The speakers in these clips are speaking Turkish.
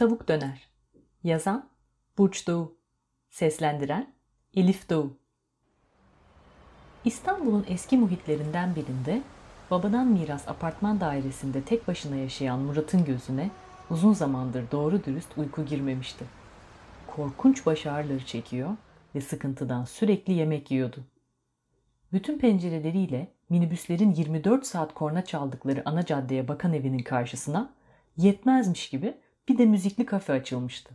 Tavuk Döner Yazan Burç Doğu Seslendiren Elif Doğu İstanbul'un eski muhitlerinden birinde babadan miras apartman dairesinde tek başına yaşayan Murat'ın gözüne uzun zamandır doğru dürüst uyku girmemişti. Korkunç baş ağrıları çekiyor ve sıkıntıdan sürekli yemek yiyordu. Bütün pencereleriyle minibüslerin 24 saat korna çaldıkları ana caddeye bakan evinin karşısına yetmezmiş gibi bir de müzikli kafe açılmıştı.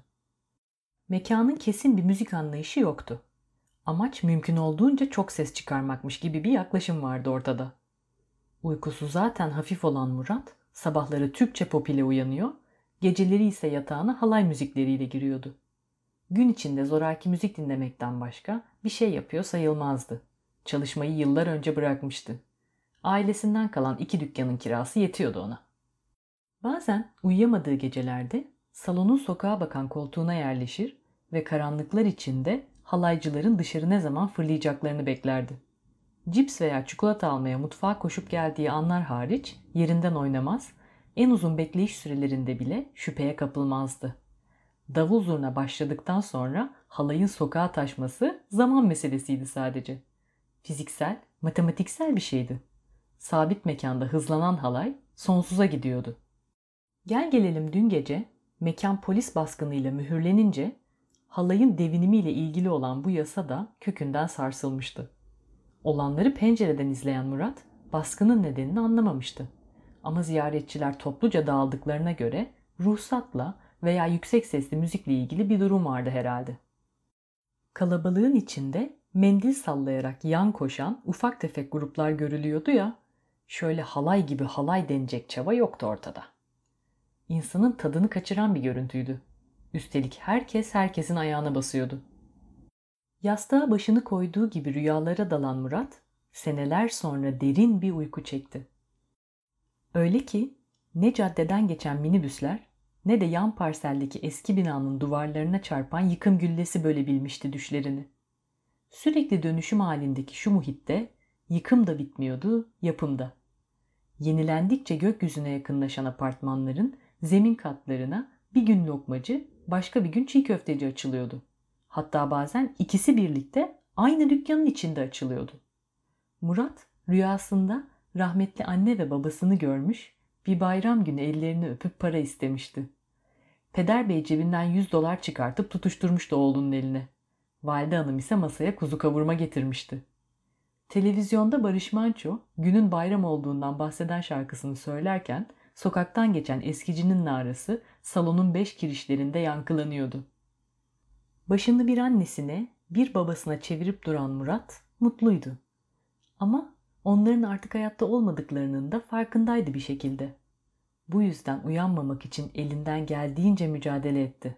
Mekanın kesin bir müzik anlayışı yoktu. Amaç mümkün olduğunca çok ses çıkarmakmış gibi bir yaklaşım vardı ortada. Uykusu zaten hafif olan Murat, sabahları Türkçe pop ile uyanıyor, geceleri ise yatağına halay müzikleriyle giriyordu. Gün içinde zoraki müzik dinlemekten başka bir şey yapıyor sayılmazdı. Çalışmayı yıllar önce bırakmıştı. Ailesinden kalan iki dükkanın kirası yetiyordu ona. Bazen uyuyamadığı gecelerde salonun sokağa bakan koltuğuna yerleşir ve karanlıklar içinde halaycıların dışarı ne zaman fırlayacaklarını beklerdi. Cips veya çikolata almaya mutfağa koşup geldiği anlar hariç yerinden oynamaz, en uzun bekleyiş sürelerinde bile şüpheye kapılmazdı. Davul zurna başladıktan sonra halayın sokağa taşması zaman meselesiydi sadece. Fiziksel, matematiksel bir şeydi. Sabit mekanda hızlanan halay sonsuza gidiyordu. Gel gelelim dün gece mekan polis baskınıyla mühürlenince halayın devinimiyle ilgili olan bu yasa da kökünden sarsılmıştı. Olanları pencereden izleyen Murat baskının nedenini anlamamıştı. Ama ziyaretçiler topluca dağıldıklarına göre ruhsatla veya yüksek sesli müzikle ilgili bir durum vardı herhalde. Kalabalığın içinde mendil sallayarak yan koşan ufak tefek gruplar görülüyordu ya, şöyle halay gibi halay denecek çaba yoktu ortada. İnsanın tadını kaçıran bir görüntüydü. Üstelik herkes herkesin ayağına basıyordu. Yastığa başını koyduğu gibi rüyalara dalan Murat, seneler sonra derin bir uyku çekti. Öyle ki ne caddeden geçen minibüsler ne de yan parseldeki eski binanın duvarlarına çarpan yıkım güllesi bölebilmişti düşlerini. Sürekli dönüşüm halindeki şu muhitte yıkım da bitmiyordu, yapım da. Yenilendikçe gökyüzüne yakınlaşan apartmanların zemin katlarına bir gün lokmacı, başka bir gün çiğ köfteci açılıyordu. Hatta bazen ikisi birlikte aynı dükkanın içinde açılıyordu. Murat rüyasında rahmetli anne ve babasını görmüş, bir bayram günü ellerini öpüp para istemişti. Peder bey cebinden 100 dolar çıkartıp tutuşturmuştu oğlunun eline. Valide hanım ise masaya kuzu kavurma getirmişti. Televizyonda Barış Manço günün bayram olduğundan bahseden şarkısını söylerken sokaktan geçen eskicinin narası salonun beş kirişlerinde yankılanıyordu. Başını bir annesine, bir babasına çevirip duran Murat mutluydu. Ama onların artık hayatta olmadıklarının da farkındaydı bir şekilde. Bu yüzden uyanmamak için elinden geldiğince mücadele etti.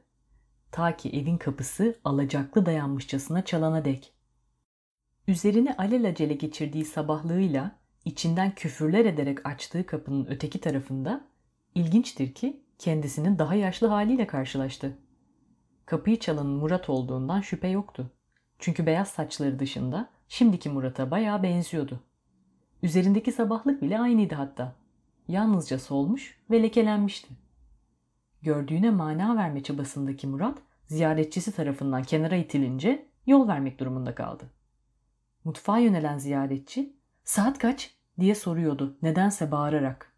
Ta ki evin kapısı alacaklı dayanmışçasına çalana dek. Üzerine alelacele geçirdiği sabahlığıyla içinden küfürler ederek açtığı kapının öteki tarafında ilginçtir ki kendisinin daha yaşlı haliyle karşılaştı. Kapıyı çalanın Murat olduğundan şüphe yoktu. Çünkü beyaz saçları dışında şimdiki Murat'a bayağı benziyordu. Üzerindeki sabahlık bile aynıydı hatta. Yalnızca solmuş ve lekelenmişti. Gördüğüne mana verme çabasındaki Murat, ziyaretçisi tarafından kenara itilince yol vermek durumunda kaldı. Mutfağa yönelen ziyaretçi, saat kaç diye soruyordu nedense bağırarak.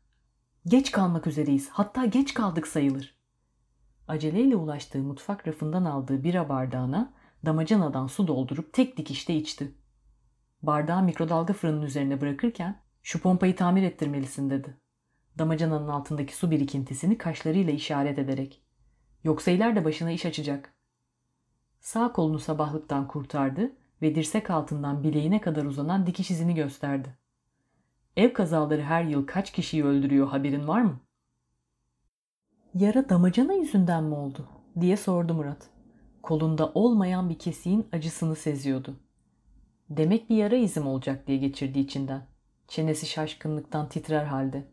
Geç kalmak üzereyiz, hatta geç kaldık sayılır. Aceleyle ulaştığı mutfak rafından aldığı bira bardağına damacanadan su doldurup tek dikişte içti. Bardağı mikrodalga fırının üzerine bırakırken şu pompayı tamir ettirmelisin dedi. Damacananın altındaki su birikintisini kaşlarıyla işaret ederek. Yoksa ileride başına iş açacak. Sağ kolunu sabahlıktan kurtardı ve dirsek altından bileğine kadar uzanan dikiş izini gösterdi. Ev kazaları her yıl kaç kişiyi öldürüyor haberin var mı? Yara damacana yüzünden mi oldu? diye sordu Murat. Kolunda olmayan bir kesiğin acısını seziyordu. Demek bir yara izim olacak diye geçirdi içinden. Çenesi şaşkınlıktan titrer halde.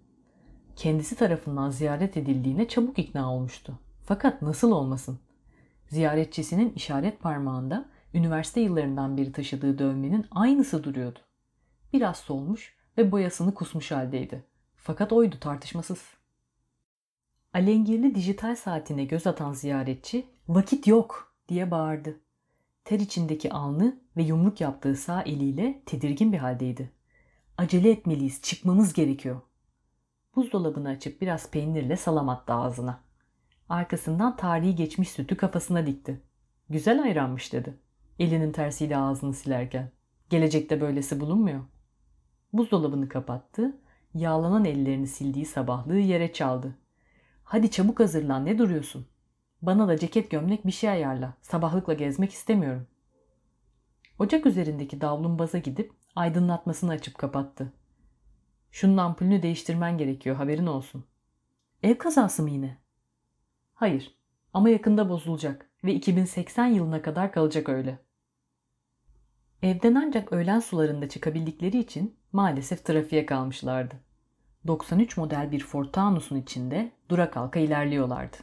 Kendisi tarafından ziyaret edildiğine çabuk ikna olmuştu. Fakat nasıl olmasın? Ziyaretçisinin işaret parmağında üniversite yıllarından beri taşıdığı dövmenin aynısı duruyordu. Biraz solmuş ve boyasını kusmuş haldeydi. Fakat oydu tartışmasız. Alengirli dijital saatine göz atan ziyaretçi vakit yok diye bağırdı. Ter içindeki alnı ve yumruk yaptığı sağ eliyle tedirgin bir haldeydi. Acele etmeliyiz, çıkmamız gerekiyor. Buzdolabını açıp biraz peynirle salam attı ağzına. Arkasından tarihi geçmiş sütü kafasına dikti. Güzel ayranmış dedi. Elinin tersiyle ağzını silerken. Gelecekte böylesi bulunmuyor. Buzdolabını kapattı. Yağlanan ellerini sildiği sabahlığı yere çaldı. Hadi çabuk hazırlan ne duruyorsun? Bana da ceket gömlek bir şey ayarla. Sabahlıkla gezmek istemiyorum. Ocak üzerindeki davlumbaza gidip aydınlatmasını açıp kapattı. Şunun ampulünü değiştirmen gerekiyor haberin olsun. Ev kazası mı yine? Hayır ama yakında bozulacak ve 2080 yılına kadar kalacak öyle. Evden ancak öğlen sularında çıkabildikleri için maalesef trafiğe kalmışlardı. 93 model bir Ford Taunus'un içinde dura kalka ilerliyorlardı.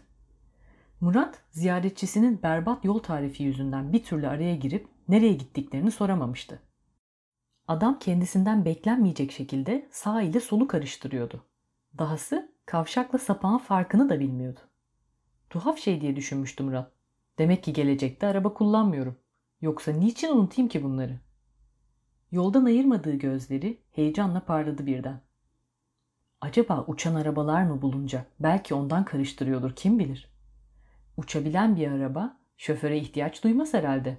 Murat ziyaretçisinin berbat yol tarifi yüzünden bir türlü araya girip nereye gittiklerini soramamıştı. Adam kendisinden beklenmeyecek şekilde sağ ile solu karıştırıyordu. Dahası kavşakla sapağın farkını da bilmiyordu. Tuhaf şey diye düşünmüştü Murat. Demek ki gelecekte araba kullanmıyorum. Yoksa niçin unutayım ki bunları? Yoldan ayırmadığı gözleri heyecanla parladı birden. Acaba uçan arabalar mı bulunacak? Belki ondan karıştırıyordur kim bilir. Uçabilen bir araba şoföre ihtiyaç duymaz herhalde.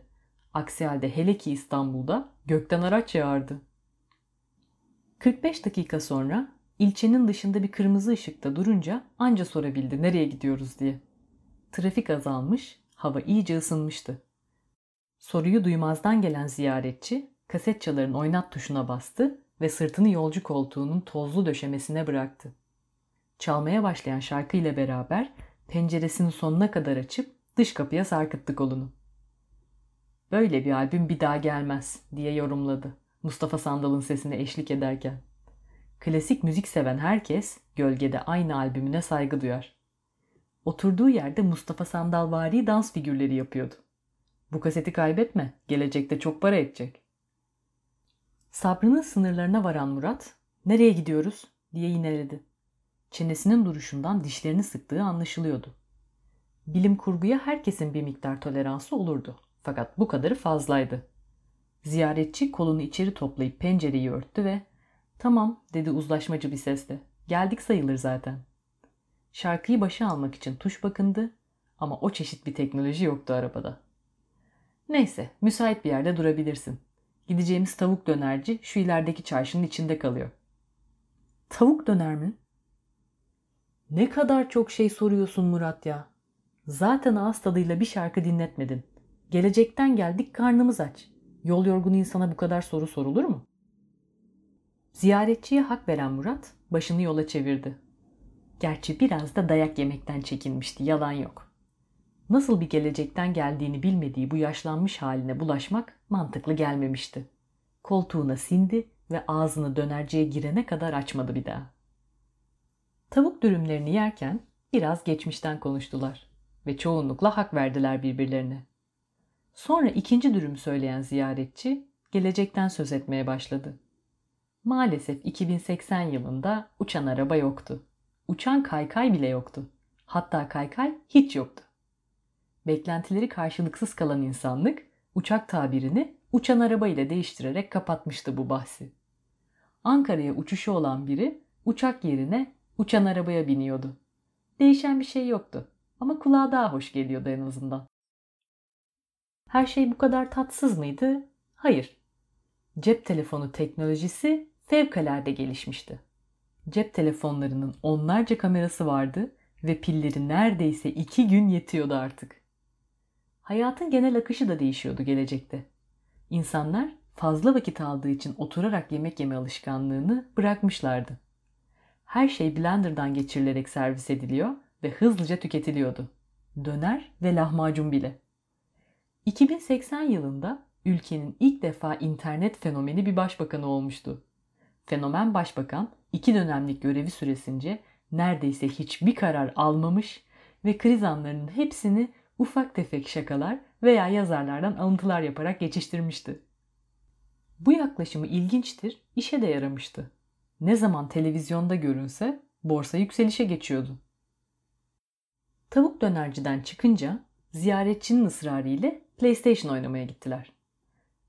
Aksi halde hele ki İstanbul'da gökten araç yağardı. 45 dakika sonra ilçenin dışında bir kırmızı ışıkta durunca anca sorabildi nereye gidiyoruz diye. Trafik azalmış, hava iyice ısınmıştı. Soruyu duymazdan gelen ziyaretçi kaset çaların oynat tuşuna bastı ve sırtını yolcu koltuğunun tozlu döşemesine bıraktı. Çalmaya başlayan şarkı ile beraber penceresini sonuna kadar açıp dış kapıya sarkıttı kolunu. Böyle bir albüm bir daha gelmez diye yorumladı Mustafa Sandal'ın sesine eşlik ederken. Klasik müzik seven herkes gölgede aynı albümüne saygı duyar. Oturduğu yerde Mustafa Sandal vari dans figürleri yapıyordu. Bu kaseti kaybetme, gelecekte çok para edecek. Sabrının sınırlarına varan Murat, nereye gidiyoruz diye yineledi. Çenesinin duruşundan dişlerini sıktığı anlaşılıyordu. Bilim kurguya herkesin bir miktar toleransı olurdu. Fakat bu kadarı fazlaydı. Ziyaretçi kolunu içeri toplayıp pencereyi örttü ve ''Tamam'' dedi uzlaşmacı bir sesle. ''Geldik sayılır zaten.'' Şarkıyı başa almak için tuş bakındı ama o çeşit bir teknoloji yoktu arabada. Neyse, müsait bir yerde durabilirsin. Gideceğimiz tavuk dönerci şu ilerideki çarşının içinde kalıyor. Tavuk döner mi? Ne kadar çok şey soruyorsun Murat ya. Zaten ağız tadıyla bir şarkı dinletmedin. Gelecekten geldik karnımız aç. Yol yorgunu insana bu kadar soru sorulur mu? Ziyaretçiye hak veren Murat başını yola çevirdi. Gerçi biraz da dayak yemekten çekinmişti, yalan yok. Nasıl bir gelecekten geldiğini bilmediği bu yaşlanmış haline bulaşmak mantıklı gelmemişti. Koltuğuna sindi ve ağzını dönerciye girene kadar açmadı bir daha. Tavuk dürümlerini yerken biraz geçmişten konuştular ve çoğunlukla hak verdiler birbirlerine. Sonra ikinci dürümü söyleyen ziyaretçi gelecekten söz etmeye başladı. Maalesef 2080 yılında uçan araba yoktu. Uçan kaykay bile yoktu. Hatta kaykay hiç yoktu. Beklentileri karşılıksız kalan insanlık uçak tabirini uçan araba ile değiştirerek kapatmıştı bu bahsi. Ankara'ya uçuşu olan biri uçak yerine uçan arabaya biniyordu. Değişen bir şey yoktu ama kulağa daha hoş geliyordu en azından. Her şey bu kadar tatsız mıydı? Hayır. Cep telefonu teknolojisi fevkalade gelişmişti. Cep telefonlarının onlarca kamerası vardı ve pilleri neredeyse iki gün yetiyordu artık. Hayatın genel akışı da değişiyordu gelecekte. İnsanlar fazla vakit aldığı için oturarak yemek yeme alışkanlığını bırakmışlardı. Her şey blenderdan geçirilerek servis ediliyor ve hızlıca tüketiliyordu. Döner ve lahmacun bile. 2080 yılında ülkenin ilk defa internet fenomeni bir başbakanı olmuştu. Fenomen başbakan iki dönemlik görevi süresince neredeyse hiçbir karar almamış ve kriz anlarının hepsini ufak tefek şakalar veya yazarlardan alıntılar yaparak geçiştirmişti. Bu yaklaşımı ilginçtir, işe de yaramıştı. Ne zaman televizyonda görünse borsa yükselişe geçiyordu. Tavuk dönerciden çıkınca ziyaretçinin ısrarı ile PlayStation oynamaya gittiler.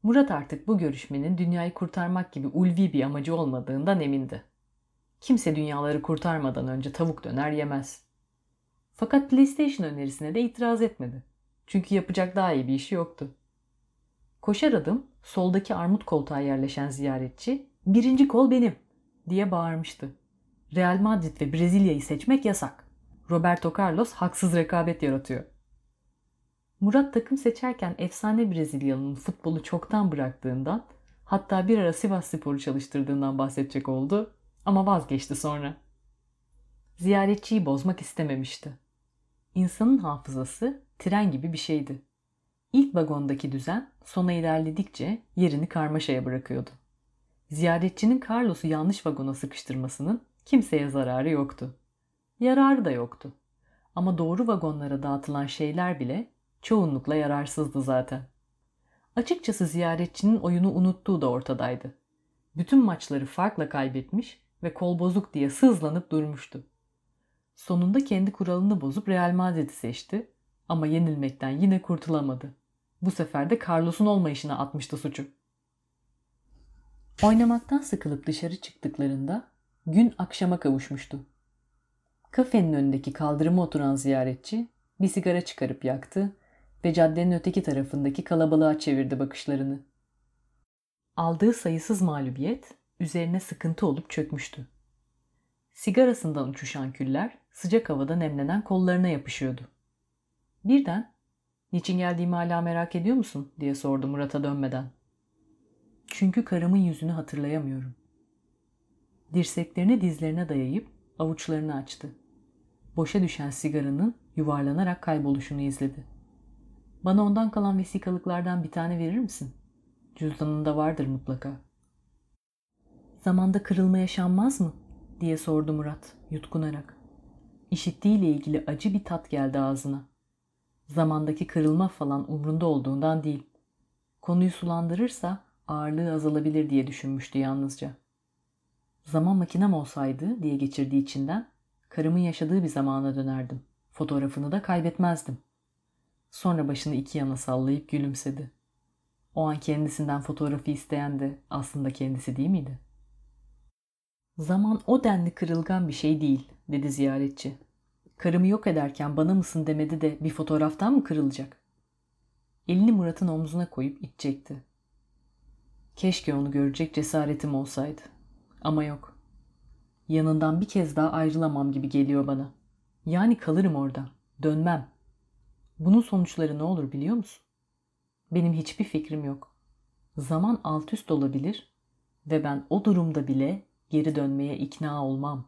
Murat artık bu görüşmenin dünyayı kurtarmak gibi ulvi bir amacı olmadığından emindi. Kimse dünyaları kurtarmadan önce tavuk döner yemez. Fakat PlayStation önerisine de itiraz etmedi. Çünkü yapacak daha iyi bir işi yoktu. Koşar adım soldaki armut koltuğa yerleşen ziyaretçi birinci kol benim diye bağırmıştı. Real Madrid ve Brezilya'yı seçmek yasak. Roberto Carlos haksız rekabet yaratıyor. Murat takım seçerken efsane Brezilyalı'nın futbolu çoktan bıraktığından hatta bir ara Sivas Spor'u çalıştırdığından bahsedecek oldu ama vazgeçti sonra. Ziyaretçiyi bozmak istememişti. İnsanın hafızası tren gibi bir şeydi. İlk vagondaki düzen sona ilerledikçe yerini karmaşaya bırakıyordu. Ziyaretçinin Carlos'u yanlış vagona sıkıştırmasının kimseye zararı yoktu. Yararı da yoktu. Ama doğru vagonlara dağıtılan şeyler bile çoğunlukla yararsızdı zaten. Açıkçası ziyaretçinin oyunu unuttuğu da ortadaydı. Bütün maçları farkla kaybetmiş ve kol bozuk diye sızlanıp durmuştu. Sonunda kendi kuralını bozup Real Madrid'i seçti ama yenilmekten yine kurtulamadı. Bu sefer de Carlos'un olmayışına atmıştı suçu. Oynamaktan sıkılıp dışarı çıktıklarında gün akşama kavuşmuştu. Kafenin önündeki kaldırıma oturan ziyaretçi bir sigara çıkarıp yaktı ve caddenin öteki tarafındaki kalabalığa çevirdi bakışlarını. Aldığı sayısız mağlubiyet üzerine sıkıntı olup çökmüştü. Sigarasından uçuşan küller sıcak havada nemlenen kollarına yapışıyordu. Birden ''Niçin geldiğimi hala merak ediyor musun?'' diye sordu Murat'a dönmeden. ''Çünkü karımın yüzünü hatırlayamıyorum.'' Dirseklerini dizlerine dayayıp avuçlarını açtı. Boşa düşen sigaranın yuvarlanarak kayboluşunu izledi. ''Bana ondan kalan vesikalıklardan bir tane verir misin? Cüzdanında vardır mutlaka.'' ''Zamanda kırılma yaşanmaz mı?'' diye sordu Murat yutkunarak. İşittiğiyle ilgili acı bir tat geldi ağzına. Zamandaki kırılma falan umrunda olduğundan değil. Konuyu sulandırırsa ağırlığı azalabilir diye düşünmüştü yalnızca. Zaman makinem olsaydı diye geçirdiği içinden karımın yaşadığı bir zamana dönerdim. Fotoğrafını da kaybetmezdim. Sonra başını iki yana sallayıp gülümsedi. O an kendisinden fotoğrafı isteyen de aslında kendisi değil miydi? Zaman o denli kırılgan bir şey değil, dedi ziyaretçi. Karımı yok ederken bana mısın demedi de bir fotoğraftan mı kırılacak? Elini Murat'ın omzuna koyup itecekti. Keşke onu görecek cesaretim olsaydı. Ama yok. Yanından bir kez daha ayrılamam gibi geliyor bana. Yani kalırım orada. Dönmem. Bunun sonuçları ne olur biliyor musun? Benim hiçbir fikrim yok. Zaman alt üst olabilir ve ben o durumda bile geri dönmeye ikna olmam.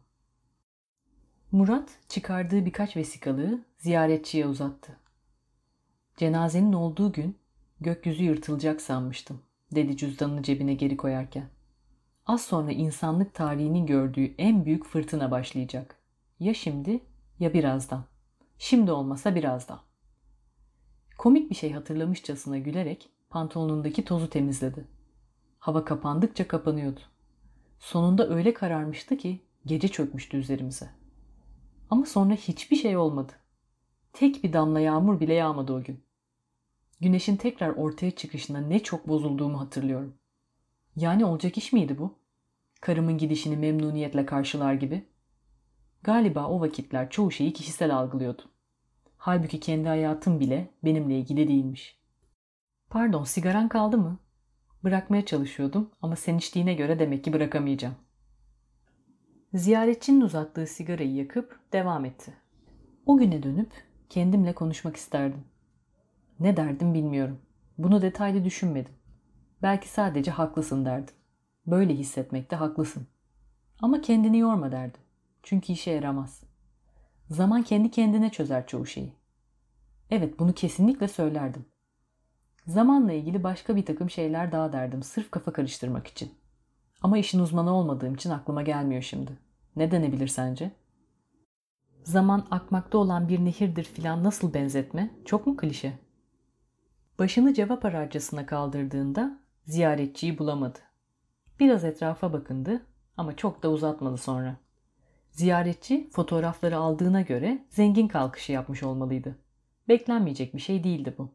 Murat çıkardığı birkaç vesikalığı ziyaretçiye uzattı. Cenazenin olduğu gün gökyüzü yırtılacak sanmıştım, dedi cüzdanını cebine geri koyarken. Az sonra insanlık tarihinin gördüğü en büyük fırtına başlayacak. Ya şimdi ya birazdan. Şimdi olmasa birazdan. Komik bir şey hatırlamışçasına gülerek pantolonundaki tozu temizledi. Hava kapandıkça kapanıyordu. Sonunda öyle kararmıştı ki gece çökmüştü üzerimize. Ama sonra hiçbir şey olmadı. Tek bir damla yağmur bile yağmadı o gün. Güneşin tekrar ortaya çıkışına ne çok bozulduğumu hatırlıyorum. Yani olacak iş miydi bu? Karımın gidişini memnuniyetle karşılar gibi. Galiba o vakitler çoğu şeyi kişisel algılıyordu. Halbuki kendi hayatım bile benimle ilgili değilmiş. Pardon sigaran kaldı mı? Bırakmaya çalışıyordum ama sen içtiğine göre demek ki bırakamayacağım. Ziyaretçinin uzattığı sigarayı yakıp devam etti. O güne dönüp kendimle konuşmak isterdim. Ne derdim bilmiyorum. Bunu detaylı düşünmedim. Belki sadece haklısın derdim. Böyle hissetmekte haklısın. Ama kendini yorma derdim. Çünkü işe yaramaz. Zaman kendi kendine çözer çoğu şeyi. Evet bunu kesinlikle söylerdim. Zamanla ilgili başka bir takım şeyler daha derdim sırf kafa karıştırmak için. Ama işin uzmanı olmadığım için aklıma gelmiyor şimdi. Ne denebilir sence? Zaman akmakta olan bir nehirdir filan nasıl benzetme? Çok mu klişe? Başını cevap aracısına kaldırdığında ziyaretçiyi bulamadı. Biraz etrafa bakındı ama çok da uzatmadı sonra. Ziyaretçi fotoğrafları aldığına göre zengin kalkışı yapmış olmalıydı. Beklenmeyecek bir şey değildi bu.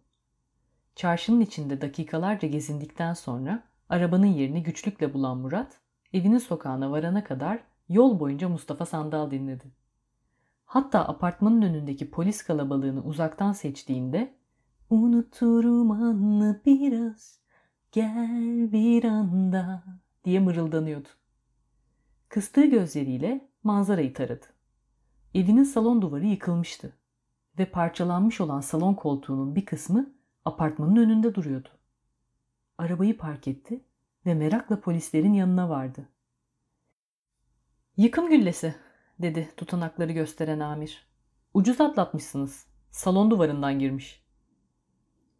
Çarşının içinde dakikalarca gezindikten sonra arabanın yerini güçlükle bulan Murat, evinin sokağına varana kadar yol boyunca Mustafa Sandal dinledi. Hatta apartmanın önündeki polis kalabalığını uzaktan seçtiğinde Unuturum anı biraz, gel bir anda diye mırıldanıyordu. Kıstığı gözleriyle manzarayı taradı. Evinin salon duvarı yıkılmıştı ve parçalanmış olan salon koltuğunun bir kısmı apartmanın önünde duruyordu. Arabayı park etti ve merakla polislerin yanına vardı. Yıkım güllesi, dedi tutanakları gösteren amir. Ucuz atlatmışsınız. Salon duvarından girmiş.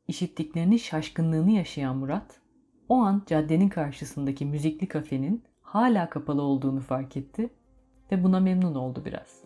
İşittiklerinin şaşkınlığını yaşayan Murat, o an caddenin karşısındaki müzikli kafenin hala kapalı olduğunu fark etti ve buna memnun oldu biraz.